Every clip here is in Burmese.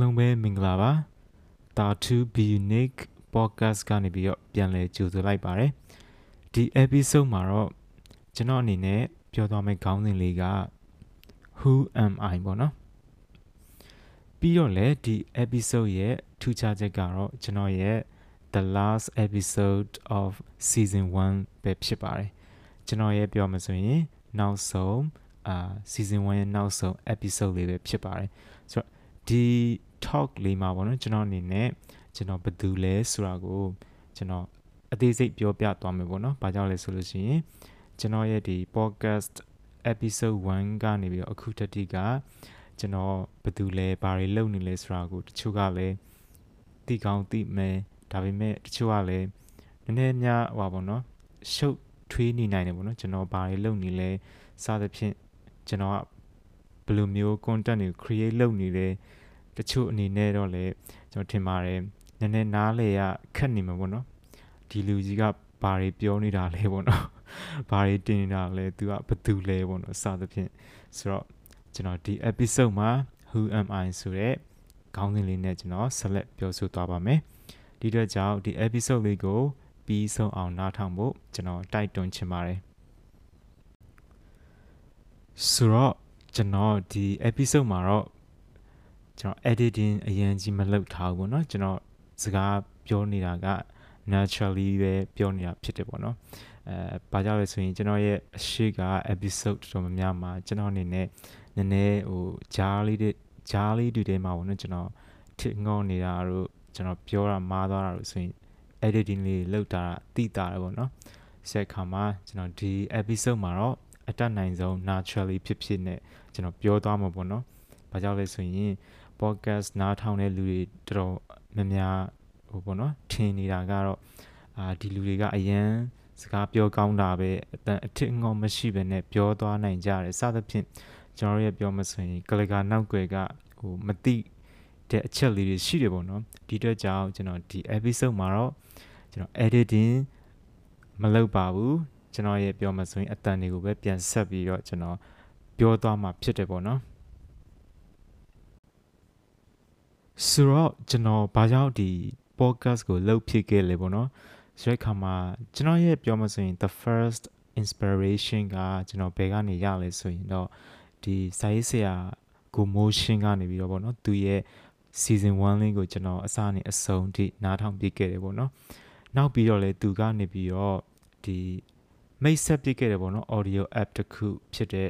အားလုံးပဲမင်္ဂလာပါတာ2 be unique podcast ကနေပြီးတော့ပြန်လည်ကြိုဆိုလိုက်ပါတယ်ဒီ episode မှာတော့ကျွန်တော်အနေနဲ့ပြောသွားမယ့်ခေါင်းစဉ်လေးက who am i ပေါ့နော်ပြီးတော့လည်းဒီ episode ရဲ့ထူးခြားချက်ကတော့ကျွန်တော်ရဲ့ the last episode of season 1ပဲဖြစ်ပါတယ်ကျွန်တော်ရဲ့ပြောမှဆိုရင်နောက်ဆုံးအာ season 1ရဲ့နောက်ဆုံး episode လေးပဲဖြစ်ပါတယ်ဆိုတော့ဒီ talk လေးမှာပေါ့နော်ကျွန်တော်အနေနဲ့ကျွန်တော်ဘယ်သူလဲဆိုတာကိုကျွန်တော်အသေးစိတ်ပြောပြသွားမယ်ပေါ့နော်။ဘာကြောင့်လဲဆိုလို့ရှိရင်ကျွန်တော်ရဲ့ဒီ podcast episode 1ကနေပြီးတော့အခုတတိကကျွန်တော်ဘယ်သူလဲဘာတွေလုပ်နေလဲဆိုတာကိုတချို့ကလည်းသိကောင်းသိမယ်ဒါပေမဲ့တချို့ကလည်းနည်းနည်းများဟောပါတော့ရှုပ်ထွေးနေနိုင်တယ်ပေါ့နော်ကျွန်တော်ဘာတွေလုပ်နေလဲစသဖြင့်ကျွန်တော်ကဘယ်လိုမျိုး content တွေ create လုပ်နေလဲ တချို့အနေနဲ့တော့လေကျွန်တော်ထင်ပါတယ်နည်းနည်းနားလေရခက်နေမှာပေါ့နော်ဒီလူကြီးကဘာတွေပြောနေတာလဲပေါ့နော်ဘာတွေတင်နေတာလဲသူကဘသူလဲပေါ့နော်စသဖြင့်ဆိုတော့ကျွန်တော်ဒီ episode မှာ who am i ဆိုတဲ့ခေါင်းစဉ်လေးနဲ့ကျွန်တော်ဆက်လက်ပြောဆိုသွားပါမယ်ဒီတော့ကြောင့်ဒီ episode လေးကိုပြီးဆုံးအောင်နားထောင်ဖို့ကျွန်တော်တိုက်တွန်းချင်ပါတယ်ဆိုတော့ကျွန်တော်ဒီ episode မှာတော့ ကျွန်တော် editing အရင်ကြီးမလုပ်ထားဘူးပေါ့နော်ကျွန်တော်စကားပြောနေတာက naturally ပဲပြောနေတာဖြစ်တယ်ပေါ့နော်အဲဘာကြောင့်လဲဆိုရင်ကျွန်တော်ရဲ့အရှိက episode တော်တော်များများမှာကျွန်တော်အနေနဲ့နည်းနည်းဟိုဂျားလေးတဲ့ဂျားလေးတူတဲမှာပေါ့နော်ကျွန်တော်ထငေါနေတာတို့ကျွန်တော်ပြောတာမားသွားတာတို့ဆိုရင် editing လေးလောက်တာတိတာတယ်ပေါ့နော်ဆက်ခါမှာကျွန်တော်ဒီ episode မှာတော့အတတ်နိုင်ဆုံး naturally ဖြစ်ဖြစ်နဲ့ကျွန်တော်ပြောသွားမှာပေါ့နော်ဘာကြောင့်လဲဆိုရင် podcast နားထောင်တဲ့လူတွေတော်တော်များများဟိုပေါ့နော်ထင်နေတာကတော့အာဒီလူတွေကအရန်စကားပြောကောင်းတာပဲအတန်အထစ်ငေါမရှိဘဲနဲ့ပြောသွားနိုင်ကြတယ်စသဖြင့်ကျွန်တော်ရဲ့ပြောမဆိုရင်ကလကာနောက်ွယ်ကဟိုမတိတဲ့အချက်လေးတွေရှိတယ်ပေါ့နော်ဒီအတွက်ကြောင့်ကျွန်တော်ဒီ episode မှာတော့ကျွန်တော် editing မလုပ်ပါဘူးကျွန်တော်ရဲ့ပြောမဆိုရင်အတန်တွေကိုပဲပြန်ဆက်ပြီးတော့ကျွန်တော်ပြောသွားမှာဖြစ်တယ်ပေါ့နော် ဆိုတော့ကျွန်တော်ဘာကြောင့်ဒီ podcast ကိုလုပ်ဖြစ်ခဲ့လဲပေါ့နော်ဆိုတဲ့ခါမှာကျွန်တော်ရဲ့ပြောမဆိုရင် the first inspiration ကကျွန်တော်ဘယ်ကနေရလဲဆိုရင်တော့ဒီစာရေးဆရာကို motion ကနေပြီးတော့ပေါ့နော်သူရဲ့ season 1လေးကိုကျွန်တော်အစနဲ့အဆုံးထိနားထောင်ပြခဲ့တယ်ပေါ့နော်နောက်ပြီးတော့လေသူကနေပြီးတော့ဒီမိတ်ဆက်ပြခဲ့တယ်ပေါ့နော် audio app တစ်ခုဖြစ်တဲ့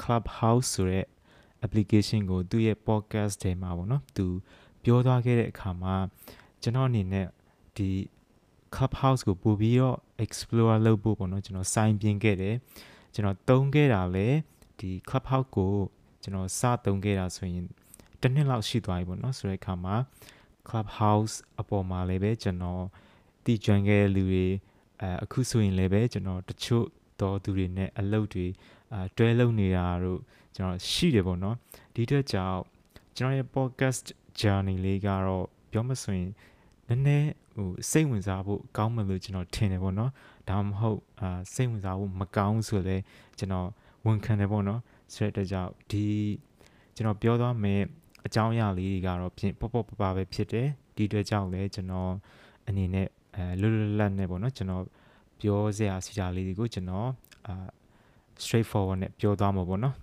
Clubhouse ဆိုတဲ့ application ကိုသူ့ရဲ့ podcast ထဲမှာပေါ့နော်သူ ပြောသွားခဲ့တဲ့အခါမှာကျွန်တော်အနေနဲ့ဒီ Clubhouse ကိုပို့ပြီးတော့ explore လုပ်ဖို့ပေါ့နော်ကျွန်တော် sign ပြင်ခဲ့တယ်ကျွန်တော်တုံးခဲ့တာလေဒီ Clubhouse ကိုကျွန်တော်စတုံးခဲ့တာဆိုရင်တစ်နှစ်လောက်ရှိသွားပြီပေါ့နော်ဆိုတဲ့အခါမှာ Clubhouse အပေါ်မှာလည်းပဲကျွန်တော်တည်ကျွမ်းခဲ့တဲ့လူတွေအဲအခုဆိုရင်လည်းပဲကျွန်တော်တချို့တော်သူတွေနဲ့အလုပ်တွေအဲတွဲလုပ်နေတာတို့ကျွန်တော်ရှိတယ်ပေါ့နော်ဒီအတွက်ကြောင့်ကျွန်တော်ရဲ့ podcast journey လေးကတော့ပြောမဆိုရင်နည်းနည်းဟိုစိတ်ဝင်စားဖို့ကောင်းမယ်လို့ကျွန်တော်ထင်တယ်ပေါ့နော်ဒါမှမဟုတ်အာစိတ်ဝင်စားဖို့မကောင်းဆိုလဲကျွန်တော်ဝန်ခံတယ်ပေါ့နော်ဆိုတဲ့ကြောင့်ဒီကျွန်တော်ပြောသွားမယ်အကြောင်းအရာလေးတွေကတော့ပြင်ပေါ့ပေါ့ပပပဲဖြစ်တယ်ဒီအတွက်ကြောင့်လဲကျွန်တော်အနေနဲ့အဲလွတ်လွတ်လပ်နဲ့ပေါ့နော်ကျွန်တော်ပြောစရာစီတာလေးတွေကိုကျွန်တော်အာ straight forward နဲ့ပြောသွားမှာပေါ့နော်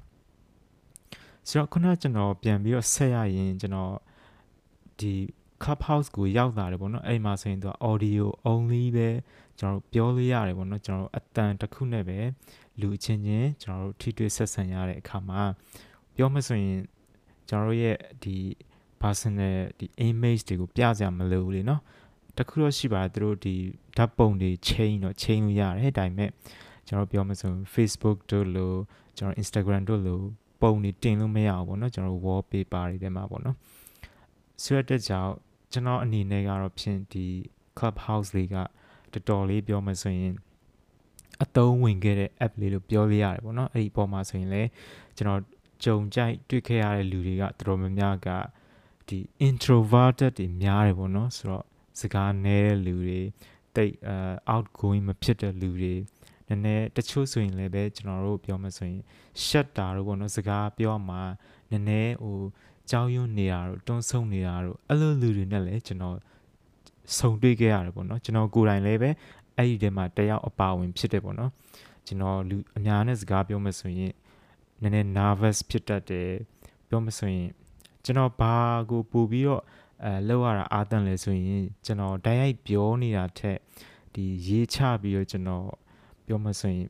ဆိုတော့ခုနကျွန်တော်ပြန်ပြီးတော့ဆက်ရရင်ကျွန်တော် ဒီ Clubhouse ကိုရောက်လာတယ်ပေါ့နော်အဲ့မှာဆိုရင်သူက audio only ပဲကျွန်တော်တို့ပြောလို့ရတယ်ပေါ့နော်ကျွန်တော်တို့အတန်တစ်ခုနဲ့ပဲလူချင်းချင်းကျွန်တော်တို့ထိတွေ့ဆက်ဆံရတဲ့အခါမှာပြောမဆိုရင်ကျွန်တော်တို့ရဲ့ဒီ personal ဒီ image တွေကိုပြစရာမလိုဘူးလေနော်တခုတော့ရှိပါတယ်သူတို့ဒီဓာတ်ပုံတွေ chain တော့ chain လို့ရတယ်ဒါပေမဲ့ကျွန်တော်ပြောမဆို Facebook တို့လို့ကျွန်တော် Instagram တို့လို့ပုံတွေတင်လို့မရဘူးပေါ့နော်ကျွန်တော် wallpaper တွေထဲမှာပေါ့နော် ဆိုတဲ့ကြောင့်ကျွန်တော်အနေနဲ့ကတော့ဖြင့်ဒီ Clubhouse လေးကတော်တော်လေးပြောမှဆိုရင်အသုံးဝင်ခဲ့တဲ့ app လေးလို့ပြောလို့ရတယ်ပေါ့နော်အဲ့ဒီအပေါ်မှာဆိုရင်လည်းကျွန်တော်ကြုံကြိုက်တွေ့ခဲ့ရတဲ့လူတွေကတော်တော်များများကဒီ introverted တွေများတယ်ပေါ့နော်ဆိုတော့စကားနည်းတဲ့လူတွေတိတ် outgoing မဖြစ်တဲ့လူတွေနည်းနည်းတချို့ဆိုရင်လည်းပဲကျွန်တော်တို့ပြောမှဆိုရင် shut တာတော့ပေါ့နော်စကားပြောမှနည်းနည်းဟို ကြောက်ရွံ့နေတာတို့တွန်းဆုံနေတာတို့အဲ့လိုလူတွေနဲ့လည်းကျွန်တော်ဆုံတွေ့ခဲ့ရတယ်ပေါ့နော်ကျွန်တော်ကိုယ်တိုင်လည်းပဲအဲ့ဒီထဲမှာတယောက်အပါဝင်ဖြစ်တယ်ပေါ့နော်ကျွန်တော်လူအများနဲ့စကားပြောမှဆိုရင်နည်းနည်း nervous ဖြစ်တတ်တယ်ပြောမှဆိုရင်ကျွန်တော်ဘာကိုပို့ပြီးတော့အဲလောက်ရတာအာတန်လဲဆိုရင်ကျွန်တော်တိုက်ရိုက်ပြောနေတာထက်ဒီရေးချပြီးတော့ကျွန်တော်ပြောမှဆိုရင်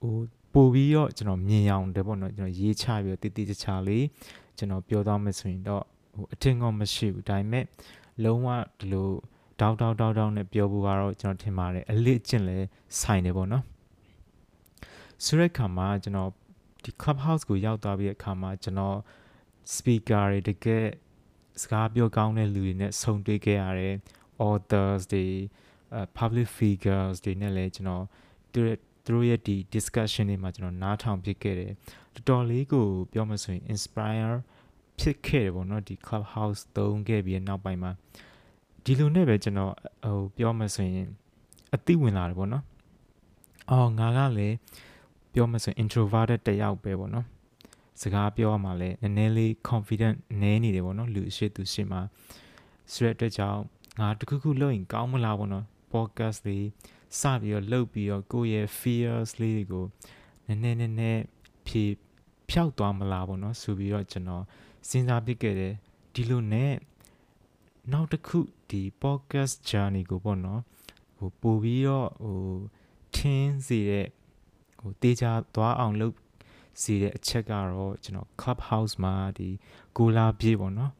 ဟို ပို့ပြီးတော့ကျွန်တော်မြင်အောင်တယ်ပေါ့နော်ကျွန်တော်ရေးချပြီးတော့တိတိကျကျလေးကျွန်တော်ပြောသွားမယ်ဆိုရင်တော့ဟိုအထင်ကောမရှိဘူးဒါပေမဲ့လုံးဝဒီလိုတောက်တောက်တောက်တောက်နဲ့ပြောဖို့ကတော့ကျွန်တော်ထင်ပါတယ်အလေးအကျင့်လဲဆိုင်တယ်ပေါ့နော်ဆိုတဲ့ခါမှာကျွန်တော်ဒီ clubhouse ကိုရောက်သွားပြီးတဲ့အခါမှာကျွန်တော် speaker တွေတကယ်စကားပြောကောင်းတဲ့လူတွေနဲ့ဆုံတွေ့ခဲ့ရတယ် authors တွေ public figures တွေနဲ့လည်းကျွန်တော် သူတို့ရဲ့ဒီ discussion တွေမှာကျွန်တော်နားထောင်ဖြစ်ခဲ့တယ်တော်တော်လေးကိုပြောမှဆိုရင် inspire ဖြစ်ခဲ့တယ်ပေါ့နော်ဒီ clubhouse သုံးခဲ့ပြီးနောက်ပိုင်းမှာဒီလိုနဲ့ပဲကျွန်တော်ဟိုပြောမှဆိုရင်အသိဝင်လာတယ်ပေါ့နော်အော်ငါကလည်းပြောမှဆိုရင် introverted တယောက်ပဲပေါ့နော်စကားပြောရမှာလဲနည်းနည်းလေး confident နည်းနေတယ်ပေါ့နော်လူအရှိသူရှိမှာဆိုတဲ့အတွက်ကြောင့်ငါတခုခုလုပ်ရင်ကောင်းမလားပေါ့နော် podcast လေး စပြီးတော့လုပ်ပြီးတော့ကိုယ့်ရဲ့ fears လေးတွေကိုနည်းနည်းနည်းနည်းဖြေဖြောက်သွားမလားပေါ့နော်ဆိုပြီးတော့ကျွန်တော်စဉ်းစားပြခဲ့တယ်ဒီလိုနဲ့နောက်တစ်ခုဒီ podcast journey ကိုပေါ့နော်ဟိုပို့ပြီးတော့ဟိုထင်းစီတဲ့ဟိုတေးကြသွားအောင်လုပ်စီတဲ့အချက်ကတော့ကျွန်တော် clubhouse မှာဒီကိုလာပြေးပေါ့နော်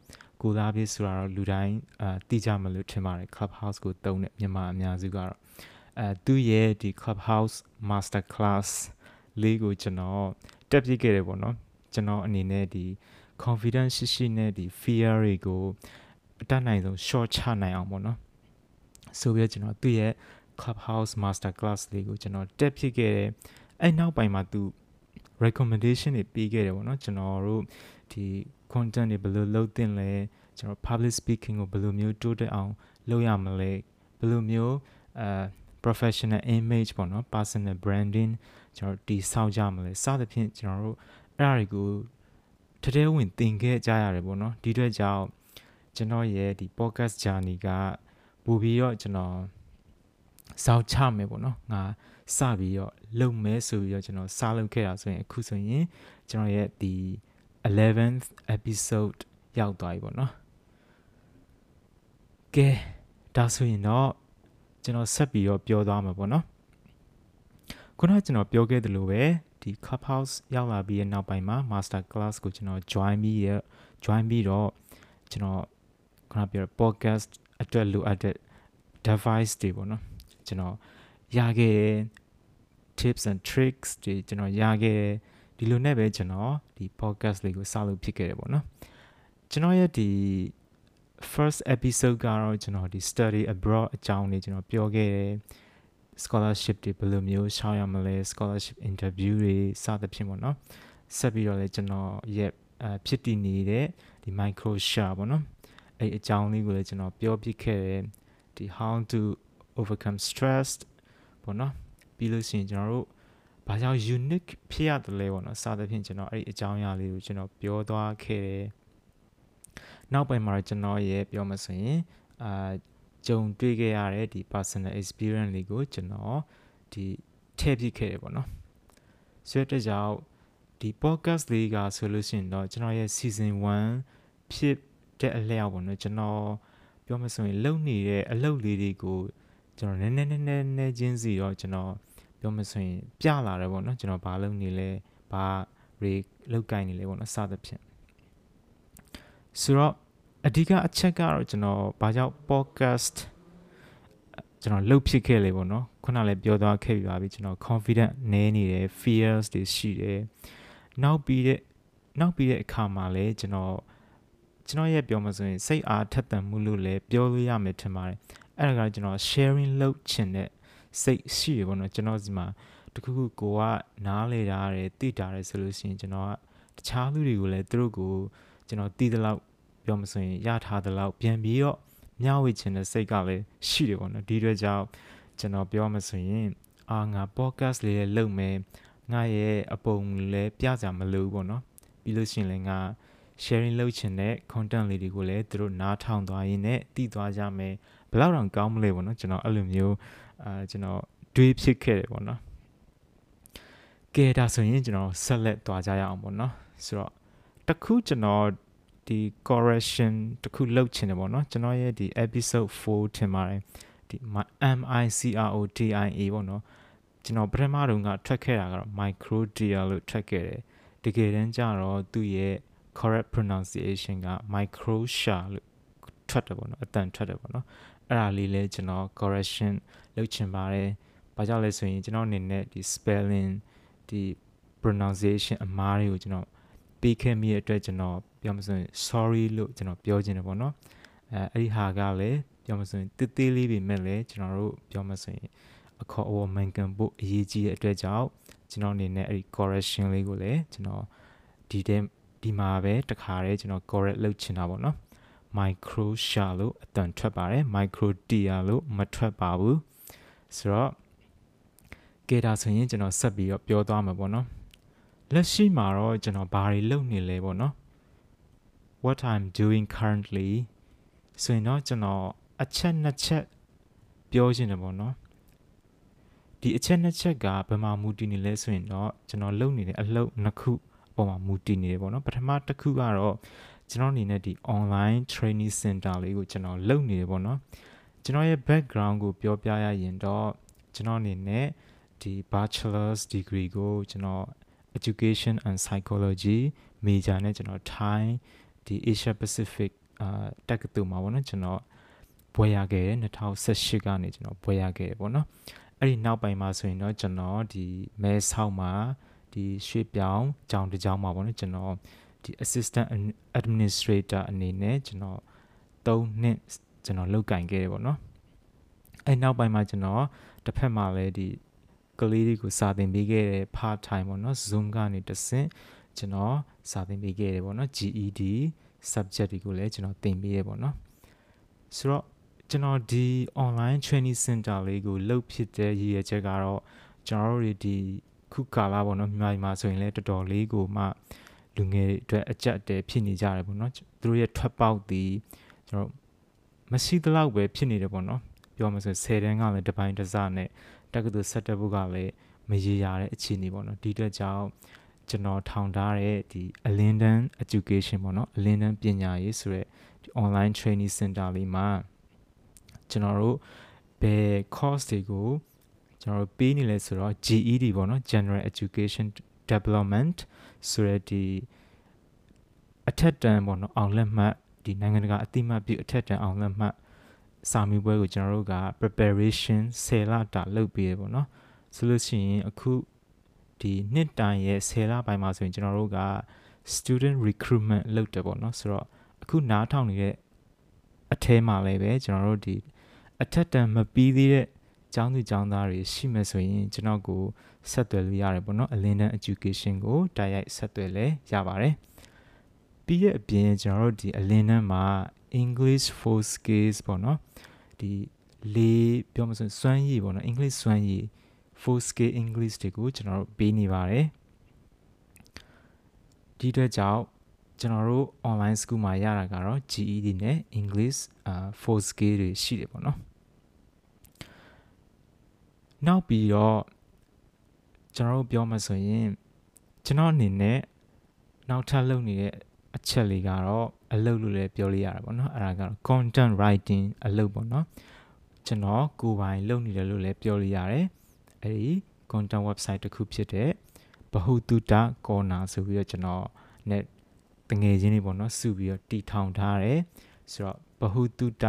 ကိုလာပြေးဆိုတာတော့လူတိုင်းအာသိကြမလို့ထင်ပါတယ် clubhouse ကိုတုံးတဲ့မြန်မာအများစုကတော့ အဲသူ့ရဲ့ဒီ clubhouse master class လေးကိုကျွန်တော်တက်ပြခဲ့တယ်ပေါ့နော်ကျွန်တော်အနေနဲ့ဒီ confidence ရှိရှိနဲ့ဒီ fear တွေကိုအတတ်နိုင်ဆုံး short ချနိုင်အောင်ပေါ့နော်ဆိုပြီးကျွန်တော်သူ့ရဲ့ clubhouse master class လေးကိုကျွန်တော်တက်ဖြစ်ခဲ့တယ်အဲ့နောက်ပိုင်းမှာသူ recommendation တွေပေးခဲ့တယ်ပေါ့နော်ကျွန်တော်တို့ဒီ content တွေဘယ်လိုလုပ်သင့်လဲကျွန်တော် public speaking ကိုဘယ်လိုမျိုးတိုးတက်အောင်လုပ်ရမလဲဘယ်လိုမျိုးအဲ professional image ပေါ့နော် personal branding ကျွန်တော်တည်ဆောက်ကြမလဲစသဖြင့်ကျွန်တော်တို့အဲ့ဒါတွေကိုတထဲဝင်သင်ခဲ့ကြရတယ်ပေါ့နော်ဒီအတွက်ကြောင့်ကျွန်တော်ရဲ့ဒီ podcast journey ကပို့ပြီးတော့ကျွန်တော်စောက်ချမယ်ပေါ့နော်ငါစပြီးတော့လုံမဲဆိုပြီးတော့ကျွန်တော်စလုပ်ခဲ့တာဆိုရင်အခုဆိုရင်ကျွန်တော်ရဲ့ဒီ 11th episode ရောက်သွားပြီပေါ့နော်ကဲဒါဆိုရင်တော့ ကျွန်တော်ဆက်ပြီးတော့ပြောသွားမှာပေါ့နော်ခုနကကျွန်တော်ပြောခဲ့သလိုပဲဒီ Clubhouse ရောက်လာပြီးတဲ့နောက်ပိုင်းမှာ Master Class ကိုကျွန်တော် join ပြီးရ join ပြီးတော့ကျွန်တော်ခုနပြော podcast အတွက်လိုအပ်တဲ့ device တွေပေါ့နော်ကျွန်တော်ရခဲ့ tips and tricks တွေကျွန်တော်ရခဲ့ဒီလိုနဲ့ပဲကျွန်တော်ဒီ podcast လေးကိုစလုပ်ဖြစ်ခဲ့တယ်ပေါ့နော်ကျွန်တော်ရဲ့ဒီ first episode ကတော့ကျွန်တော်ဒီ study abroad အကြောင်းလေးကျွန်တော်ပြောခဲ့တယ် scholarship တွေဘယ်လိုမျိုးရှောင်ရမလဲ scholarship interview တွေစသဖြင့်ပေါ့နော်ဆက်ပြီးတော့လည်းကျွန်တော်ရဲ့အဖြစ်တည်နေတဲ့ဒီ micro share ပေါ့နော်အဲ့အကြောင်းလေးကိုလည်းကျွန်တော်ပြောပြခဲ့တယ်ဒီ how to overcome stress ပေါ့နော်ပြီးလို့ရှိရင်ကျွန်တော်တို့ဘာကြောင့် unique ဖြစ်ရတယ်လဲပေါ့နော်စသဖြင့်ကျွန်တော်အဲ့ဒီအကြောင်းအရာလေးကိုကျွန်တော်ပြောသွားခဲ့တယ် နောက်ပိုင်းမှာကျွန်တော်ရဲ့ပြောမှဆိုရင်အာကြုံတွေ့ခဲ့ရတဲ့ဒီ personal experience လေးကိုကျွန်တော်ဒီထည့်ပြခဲ့တယ်ပေါ့နော်ဆိုတဲ့ကြောင့်ဒီ podcast လေးကဆိုလို့ရှိရင်တော့ကျွန်တော်ရဲ့ season 1ဖြစ်တဲ့အလျောက်ပေါ့နော်ကျွန်တော်ပြောမှဆိုရင်လုံနေတဲ့အလုပ်လေးတွေကိုကျွန်တော်နည်းနည်းနည်းနည်းနည်းချင်းစီတော့ကျွန်တော်ပြောမှဆိုရင်ပြလာတယ်ပေါ့နော်ကျွန်တော်ဘာလုပ်နေလဲဘာတွေလောက်ကင်နေလဲပေါ့နော်စသဖြင့် ဆိုတော့အဓိကအချက်ကတော့ကျွန်တော်ဘာကြောင့် podcast ကျွန်တော်လှုပ်ဖြစ်ခဲ့လေပေါ့နော်ခုနလည်းပြောသွားခဲ့ပြီပါပြီကျွန်တော် confident နည်းနေတယ် fears တွေရှိတယ်နောက်ပြီးတဲ့နောက်ပြီးတဲ့အခါမှာလည်းကျွန်တော်ကျွန်တော်ရဲ့ပြောမှဆိုရင်စိတ်အားထက်သန်မှုလို့လည်းပြောလို့ရမယ်ထင်ပါတယ်အဲ့ဒါကကျွန်တော် sharing လုပ်ချင်တဲ့စိတ်ရှိရပေါ့နော်ကျွန်တော်ဒီမှာတခုခုကိုကနားလေတာရတယ်သိတာရတယ်ဆိုလို့ရှိရင်ကျွန်တော်ကတခြားလူတွေကိုလည်းသူတို့ကိုကျွန်တော်သိသလောက် ပြောမဆိုရင်ရထားသလောက်ပြန်ပြီးတော့မျှဝေချင်တဲ့စိတ်ကလည်းရှိတယ်ပေါ့နော်ဒီအတွက်ကြောင့်ကျွန်တော်ပြောမဆိုရင်အာငါ podcast လေးလည်းလုပ်မယ်ငါရဲ့အပုံလည်းပြကြမလို့ပေါ့နော်ပြီးလို့ရှိရင်လည်းငါ sharing လုပ်ချင်တဲ့ content လေးတွေကိုလည်းသူတို့နားထောင်သွားရင်းနဲ့တည်သွားကြမယ်ဘယ်လောက်တောင်ကောင်းမလဲပေါ့နော်ကျွန်တော်အဲ့လိုမျိုးအာကျွန်တော်တွေးဖြစ်ခဲ့တယ်ပေါ့နော်ကဲဒါဆိုရင်ကျွန်တော်ဆက်လက်သွားကြရအောင်ပေါ့နော်ဆိုတော့တခုကျွန်တော် ဒီ correction တခုလုပ်ချင်တယ်ပေါ့နော်ကျွန်တော်ရဲ့ဒီ episode 4ထင်ပါတယ်ဒီ MICROTIA ပေါ့နော်ကျွန်တော်ပထမတုန်းကထွက်ခဲ့တာကတော့ micro dia လို့ထွက်ခဲ့တယ်တကယ်တမ်းကျတော့သူ့ရဲ့ correct pronunciation က micro sha လို့ထွက်တယ်ပေါ့နော်အတန်ထွက်တယ်ပေါ့နော်အဲ့ဒါလေးလဲကျွန်တော် correction လုပ်ချင်ပါတယ်ဘာကြောင့်လဲဆိုရင်ကျွန်တော်အနေနဲ့ဒီ spelling ဒီ pronunciation အမားတွေကိုကျွန်တော် ပေးခဲ့မိတဲ့အတွက်ကျွန်တော်ပြောမစရင် sorry လို့ကျွန်တော်ပြောချင်တယ်ပေါ့နော်အဲအဲ့ဒီဟာကလည်းပြောမစရင်တိတိလေးပဲမဲ့လည်းကျွန်တော်တို့ပြောမစရင်အခေါ်အဝေါ်မှန်ကန်ဖို့အရေးကြီးတဲ့အတွက်ကြောင့်ကျွန်တော်အနေနဲ့အဲ့ဒီ correction လေးကိုလည်းကျွန်တော်ဒီတဲ့ဒီမှာပဲတခါတည်းကျွန်တော် correct လုပ်ချင်တာပေါ့နော် micro sha လို့အတန်ထွက်ပါတယ် micro tia လို့မထွက်ပါဘူးဆိုတော့ကဲဒါဆိုရင်ကျွန်တော်ဆက်ပြီးတော့ပြောသွားမှာပေါ့နော် လက်ရှိမှာတော့ကျွန်တော်ဘာတွေလုပ်နေလဲပေါ့နော် what i'm doing currently ဆိုရင်တော့ကျွန်တော်အချက်နှစ်ချက်ပြောချင်တယ်ပေါ့နော်ဒီအချက်နှစ်ချက်ကဘယ်မှာမူတည်နေလဲဆိုရင်တော့ကျွန်တော်လုပ်နေတဲ့အလုပ်နှစ်ခုပေါ်မှာမူတည်နေတယ်ပေါ့နော်ပထမတစ်ခုကတော့ကျွန်တော်အနေနဲ့ဒီ online training center လေးကိုကျွန်တော်လုပ်နေတယ်ပေါ့နော်ကျွန်တော်ရဲ့ background ကိုပြောပြရရင်တော့ကျွန်တော်အနေနဲ့ဒီ bachelor's degree ကိုကျွန်တော် education and psychology major နဲ့ကျွန်တော် Thai ဒီ Asia Pacific အာတက္ကသိုလ်မှာပေါ့နော်ကျွန်တော်ဘွဲရခဲ့တယ်2018ကနေကျွန်တော်ဘွဲရခဲ့တယ်ပေါ့နော်အဲ့ဒီနောက်ပိုင်းမှာဆိုရင်တော့ကျွန်တော်ဒီမဲဆောက်မှာဒီရွှေပြောင်းကြောင်တကြောင်မှာပေါ့နော်ကျွန်တော်ဒီ assistant administrator အနေနဲ့ကျွန်တော်3နှစ်ကျွန်တော်လုပ်ကင်ခဲ့တယ်ပေါ့နော်အဲ့နောက်ပိုင်းမှာကျွန်တော်တစ်ဖက်မှာလည်းဒီ ကလေးတွေကိုစာသင်ပေးခဲ့တဲ့ part time ပေါ့နော် Zoom ကနေတဆင့်ကျွန်တော်စာသင်ပေးခဲ့တယ်ပေါ့နော် GED subject တွေကိုလည်းကျွန်တော်သင်ပေးရပေါ့နော်ဆိုတော့ကျွန်တော်ဒီ online training center လေးကိုလုပ်ဖြစ်တဲ့ရည်ရွယ်ချက်ကတော့ကျွန်တော်တို့ဒီခုကာလပေါ့နော်မြန်မာပြည်မှာဆိုရင်လည်းတော်တော်လေးကိုမှလူငယ်တွေအတွက်အကြက်တဲဖြစ်နေကြတယ်ပေါ့နော်သူတို့ရဲ့ထွက်ပေါက်သည်ကျွန်တော်မရှိသလောက်ပဲဖြစ်နေတယ်ပေါ့နော်ပြောမှဆို10တန်းကလည်းတစ်ပိုင်းတစ်စနဲ့ တက္ကသိုလ်ဆက်တက်ဖို့ကလည်းမရေရာတဲ့အခြေအနေပေါ့နော်ဒီအတွက်ကြောင့်ကျွန်တော်ထောင်ထားတဲ့ဒီ Alinden Education ပေါ့နော် Alinden ပညာရေးဆိုတဲ့ဒီ online training center လေးမှာကျွန်တော်တို့ဘယ် course တွေကိုကျွန်တော်တို့ပေးနေလဲဆိုတော့ GED ပေါ့နော် General Education Development ဆိုတဲ့ဒီအထက်တန်းပေါ့နော်အောင်လက်မှတ်ဒီနိုင်ငံတကာအသိမှတ်ပြုအထက်တန်းအောင်လက်မှတ် စာမေးပွဲကိုကျွန်တော်တို့က preparation 10လတာလုပ်ပေးရပေါ့နော်ဆိုလို့ရှိရင်အခုဒီနှစ်တိုင်ရဲ့10လပိုင်းမှာဆိုရင်ကျွန်တော်တို့က student recruitment လုပ်တယ်ပေါ့နော်ဆိုတော့အခုနားထောင်နေတဲ့အထဲမှာလည်းပဲကျွန်တော်တို့ဒီအထက်တန်းမပြီးသေးတဲ့ကျောင်းသူကျောင်းသားတွေရှိမှဆိုရင်ကျွန်တော်ကိုဆက်သွယ်လို့ရတယ်ပေါ့နော်အလင်းတန်း education ကိုတိုက်ရိုက်ဆက်သွယ်လဲရပါတယ်ပြီးရဲ့အပြင်ကျွန်တော်တို့ဒီအလင်းတန်းမှာ English for skills ပေါ့နော်ဒီလေးပြောမစစွမ်းရည်ပေါ့နော် English စွမ်းရည် full scale English တွေကိုကျွန်တော်တို့ပေးနေပါတယ်ဒီအတွက်ကြောင့်ကျွန်တော်တို့ online school မှာရတာကတော့ GED နဲ့ English အာ full scale တွေရှိတယ်ပေါ့နော်နောက်ပြီးတော့ကျွန်တော်တို့ပြောမှဆိုရင်ကျွန်တော်အနေနဲ့နောက်ထပ်လုပ်နေတဲ့ အချက်လေးကတော့အလုပ်လို့လည်းပြောလို့ရတာပေါ့နော်အဲ့ဒါကတော့ content writing အလုပ်ပေါ့နော်ကျွန်တော်ကိုယ်ပိုင်လုပ်နေတယ်လို့လည်းပြောလို့ရတယ်အဲ့ဒီ content website တစ်ခုဖြစ်တဲ့ဘဟုတုတ corner ဆိုပြီးတော့ကျွန်တော် net တငယ်ချင်းတွေပေါ့နော်စုပြီးတော့တီထောင်ထားတယ်ဆိုတော့ဘဟုတုတ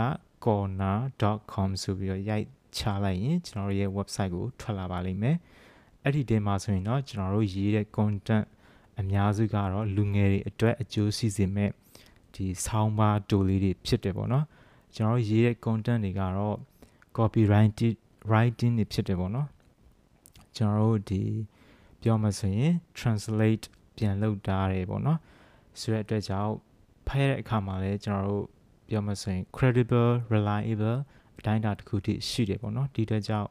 corner.com ဆိုပြီးတော့ရိုက်ချလိုက်ရင်ကျွန်တော်ရဲ့ website ကိုထွက်လာပါလိမ့်မယ်အဲ့ဒီတဲမှာဆိုရင်တော့ကျွန်တော်တို့ရေးတဲ့ content အများစုကတော့လူငယ်တွေအတွက်အကျိုးရှိစေမဲ့ဒီ sound bar တိုလေးတွေဖြစ်တယ်ပေါ့နော်ကျွန်တော်တို့ရေးတဲ့ content တွေကတော့ copyrighted writing တွေဖြစ်တယ်ပေါ့နော်ကျွန်တော်တို့ဒီပြောမှဆိုရင် translate ပြန်လုပ်တာတယ်ပေါ့နော်ဆိုတဲ့အတွက်ကြောင့်ဖတ်ရတဲ့အခါမှာလည်းကျွန်တော်တို့ပြောမှဆိုရင် credible reliable အတိုင်းအတာတစ်ခုထိရှိတယ်ပေါ့နော်ဒီအတွက်ကြောင့်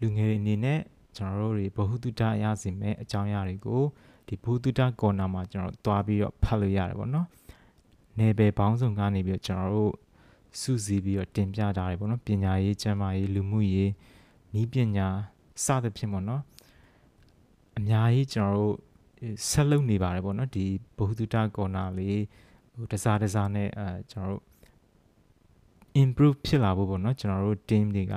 လူငယ်တွေအနေနဲ့ကျွန်တော်တို့တွေဘ ഹു တုတရစီမဲ့အကြောင်းအရာတွေကို ဒီဘူတုတကော်နာမှာကျွန်တော်တွားပြီးတော့ဖတ်လို့ရတယ်ပေါ့နော်နယ်ပယ်ပေါင်းစုံကနေပြီးတော့ကျွန်တော်တို့စုစည်းပြီးတော့တင်ပြထားတယ်ပေါ့နော်ပညာရေးကျန်းမာရေးလူမှုရေးဤပညာစသဖြင့်ပေါ့နော်အများကြီးကျွန်တော်တို့ဆက်လုပ်နေပါတယ်ပေါ့နော်ဒီဘ ഹു တုတကော်နာလေးဟိုတစားတစားနဲ့အဲကျွန်တော်တို့ improve ဖြစ်လာဖို့ပေါ့နော်ကျွန်တော်တို့ team တွေက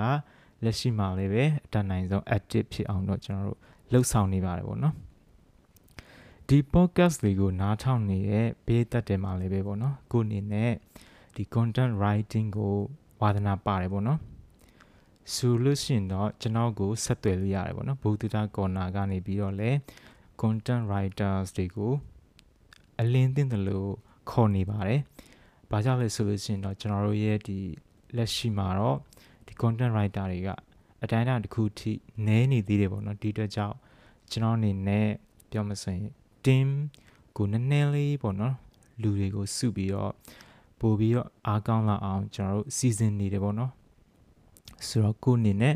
လက်ရှိမှာလည်းပဲအတတ်နိုင်ဆုံး active ဖြစ်အောင်တော့ကျွန်တော်တို့လှုပ်ဆောင်နေပါတယ်ပေါ့နော် ဒီ podcast တွေကိုနားထောင်နေတဲ့ဘေးသက်တယ်မှာလည်းပဲပေါ့နော်ကိုအနေနဲ့ဒီ content writing ကိုဝါသနာပါတယ်ပေါ့နော်ဆိုလို့ရှိရင်တော့ကျွန်တော်ကိုဆက်သွယ်လို့ရတယ်ပေါ့နော်ဘူတူတာကော်နာကနေပြီးတော့လဲ content writers တွေကိုအလင်းသင့်တယ်လို့ခေါ်နေပါတယ်။ဘာကြောင့်လဲဆိုလို့ရှိရင်တော့ကျွန်တော်တို့ရဲ့ဒီလက်ရှိမှာတော့ဒီ content writer တွေကအတိုင်းအတာတစ်ခုထိနည်းနေသေးတယ်ပေါ့နော်ဒီအတွက်ကြောင့်ကျွန်တော်အနေနဲ့ပြောမစရင် team ကိုနည်းနည်းလေးပေါ့နော်လူတွေကိုစုပြီးတော့ပို့ပြီးတော့အားကောင်းလာအောင်ကျွန်တော်တို့စီစဉ်နေတယ်ပေါ့နော်ဆိုတော့ကိုအနေနဲ့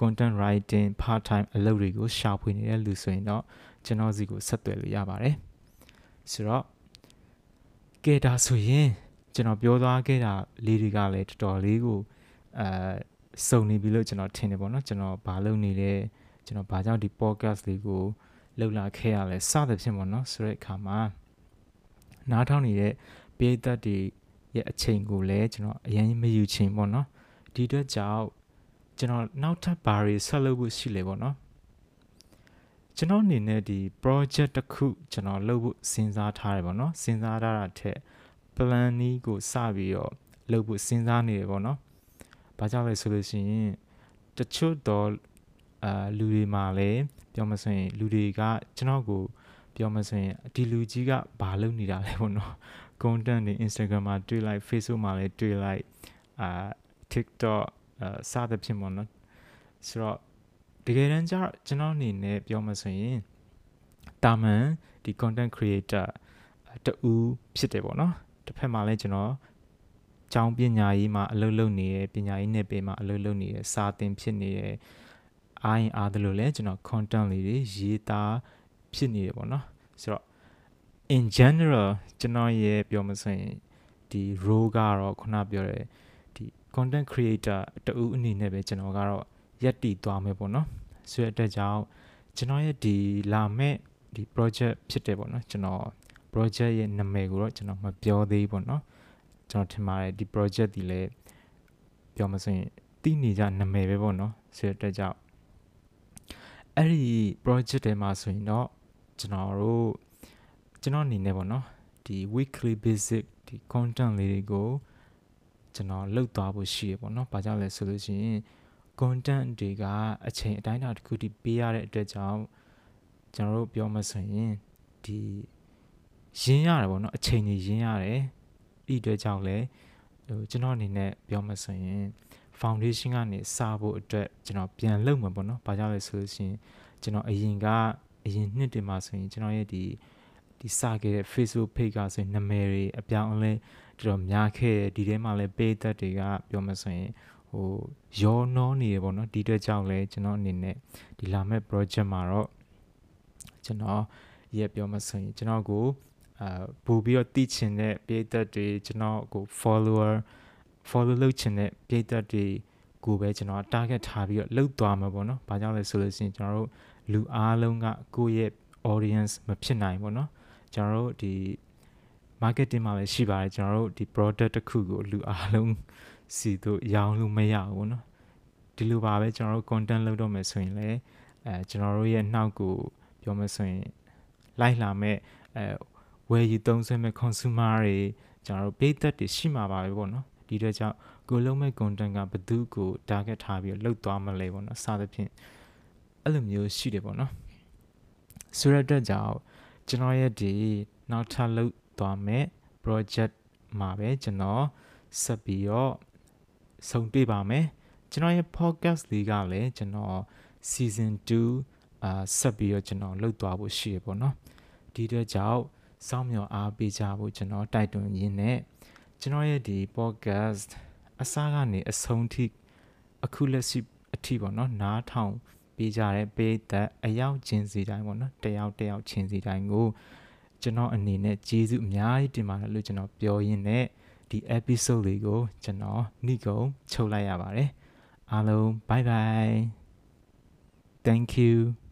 content writing part time အလုပ်တွေကိုရှာဖွေနေတဲ့လူဆိုရင်တော့ကျွန်တော်စီကိုဆက်သွယ်လို့ရပါတယ်ဆိုတော့ကဲဒါဆိုရင်ကျွန်တော်ပြောသွားခဲ့တာလေးတွေကလည်းတော်တော်လေးကိုအဲစုံနေပြီလို့ကျွန်တော်ထင်တယ်ပေါ့နော်ကျွန်တော်ဘာလုပ်နေလဲကျွန်တော်ဘာကြောင့်ဒီ podcast လေးကို လှုပ်လာခဲ့ရလဲစသဖြင့်ပေါ့နော်ဆိုတဲ့အခါမှာနားထောင်နေတဲ့ပိသက်တွေရဲ့အချိန်ကိုလည်းကျွန်တော်အရင်မယူချင်ပေါ့နော်ဒီအတွက်ကြောင့်ကျွန်တော်နောက်ထပ်ဘာတွေဆက်လုပ်ဖို့ရှိလဲပေါ့နော်ကျွန်တော်အနေနဲ့ဒီ project တစ်ခုကျွန်တော်လုပ်ဖို့စဉ်းစားထားတယ်ပေါ့နော်စဉ်းစားထားတာထက် plan นี้ကိုစပြီးတော့လုပ်ဖို့စဉ်းစားနေတယ်ပေါ့နော်။ဘာကြောင့်လဲဆိုလို့ရှိရင်တချို့တော့အာလူတွေမှာလည်း ပြောမဆိုရင်လူတွေကကျွန်တော်ကိုပြောမဆိုရင်ဒီလူကြီးကဘာလုပ်နေတာလဲပေါ့နော်။ content တွေ Instagram မှာတွေ့လိုက် Facebook မှာလည်းတွေ့လိုက်အာ TikTok အာစသဖြင့်ပေါ့နော်။ဆိုတော့တကယ်တမ်းကျတော့ကျွန်တော်အနေနဲ့ပြောမဆိုရင်တာမန်ဒီ content creator တူဖြစ်တယ်ပေါ့နော်တစ်ဖက်မှာလည်းကျွန်တော်ကျောင်းပညာရေးမှာအလုပ်လုပ်နေရပညာရေးနယ်ပယ်မှာအလုပ်လုပ်နေရစာသင်ဖြစ်နေရ အားရင်အားတယ်လို့လည်းကျွန်တော် content လေးတွေရေးသားဖြစ်နေတယ်ပေါ့နော်ဆိုတော့ in general ကျွန်တော်ရဲ့ပြောမစရင်ဒီ role ကတော့ခုနပြောတဲ့ဒီ content creator တူအနေနဲ့ပဲကျွန်တော်ကတော့ရက်တည်သွားမယ်ပေါ့နော်ဆိုတဲ့အတွက်ကြောင့်ကျွန်တော်ရဲ့ဒီလာမဲ့ဒီ project ဖြစ်တယ်ပေါ့နော်ကျွန်တော် project ရဲ့နာမည်ကိုတော့ကျွန်တော်မပြောသေးဘူးပေါ့နော်ကျွန်တော်ထင်ပါတယ်ဒီ project ဒီလည်းပြောမစရင်တိနေကြနာမည်ပဲပေါ့နော်ဆိုတဲ့အတွက်ကြောင့် အဲ့ဒီ project ထဲမှာဆိုရင်တော့ကျွန်တော်တို့ကျွန်တော်အနေနဲ့ပေါ့နော်ဒီ weekly basic ဒီ content လေးတွေကိုကျွန်တော်လုပ်သွားဖို့ရှိရပေါ့နော်။ဘာကြောင့်လဲဆိုလို့ရှိရင် content တွေကအချိန်အတိုင်းအတာတစ်ခုတည်းပေးရတဲ့အတွက်ကြောင့်ကျွန်တော်တို့ပြောမှဆိုရင်ဒီရင်းရတယ်ပေါ့နော်အချိန်ကြီးရင်းရတယ်ဒီအတွက်ကြောင့်လဲဟိုကျွန်တော်အနေနဲ့ပြောမှဆိုရင် foundation ကနေစဖို့အတွက်ကျွန်တော်ပြန်လုပ်မှာပေါ့နော်။ဘာကြောင့်လဲဆိုလို့ရှိရင်ကျွန်တော်အရင်ကအရင်နှစ်တင်မှာဆိုရင်ကျွန်တော်ရဲ့ဒီဒီစခဲ့တဲ့ Facebook page ကဆိုရင်နာမည်တွေအပြောင်းအလဲတော်တော်များခဲ့တယ်ဒီထဲမှာလည်း page သက်တွေကပြောမှဆိုရင်ဟိုရောနှောနေရပေါ့နော်ဒီအတွက်ကြောင့်လဲကျွန်တော်အနေနဲ့ဒီလာမဲ့ project မှာတော့ကျွန်တော်ရဲ့ပြောမှဆိုရင်ကျွန်တော်ကိုအာပို့ပြီးတော့တည်ချင်တဲ့ပြည်သက်တွေကျွန်တော်ကို follower follow လုပ်ချင်တဲ့ပြည်သက်တွေကိုပဲကျွန်တော် target ထားပြီးတော့လှုပ်သွားမှာပေါ့နော်။ဘာကြောင့်လဲဆိုလို့ရှိရင်ကျွန်တော်တို့လူအားလုံးကကိုယ့်ရဲ့ audience မဖြစ်နိုင်ပေါ့နော်။ကျွန်တော်တို့ဒီ marketing မှာပဲရှိပါတယ်ကျွန်တော်တို့ဒီ product တစ်ခုကိုလူအားလုံးစီတို့ရောင်းလို့မရဘူးပေါ့နော်။ဒီလိုပါပဲကျွန်တော်တို့ content လုပ်တော့မယ်ဆိုရင်လည်းအဲကျွန်တော်တို့ရဲ့နှောက်ကိုပြောမယ်ဆိုရင်လိုက်လာမဲ့အဲဝယ်ယူသုံးစွဲမဲ့ consumer တွေကျွန်တော်တို့ပိတ်သက်တွေရှိမှာပါပဲပေါ့နော် ဒီတော့ကြောင့်ကိုလုံးမဲ့ content ကဘသူကို target ထားပြီးလှုပ်သွားမလဲပေါ့နော်စသဖြင့်အဲ့လိုမျိုးရှိတယ်ပေါ့နော်ဆိုရတဲ့ကြောင့်ကျွန်တော်ရဲ့ဒီနောက်ထပ်လှုပ်သွားမဲ့ project မှာပဲကျွန်တော်ဆက်ပြီးတော့ဆုံတွေ့ပါမယ်ကျွန်တော်ရဲ့ podcast လေးကလည်းကျွန်တော် season 2အာဆက်ပြီးတော့ကျွန်တော်လှုပ်သွားဖို့ရှိရပေါ့နော်ဒီတော့ကြောင့်စောင့်မျှော်အားပေးကြဖို့ကျွန်တော်တိုက်တွန်းရင်းနဲ့ ကျွန်တော်ရဲ့ဒီ podcast အစားကနေအဆုံးထိအခုလက်ရှိအထိပေါ့နော်နားထောင်ပေးကြတဲ့ပေးသက်အရောက်ချင်းစီတိုင်းပေါ့နော်တယောက်တယောက်ချင်းစီတိုင်းကိုကျွန်တော်အနေနဲ့ကျေးဇူးအများကြီးတင်ပါတယ်လို့ကျွန်တော်ပြောရင်းနဲ့ဒီ episode လေးကိုကျွန်တော်နှိကုံချုပ်လိုက်ရပါတယ်အားလုံး bye bye thank you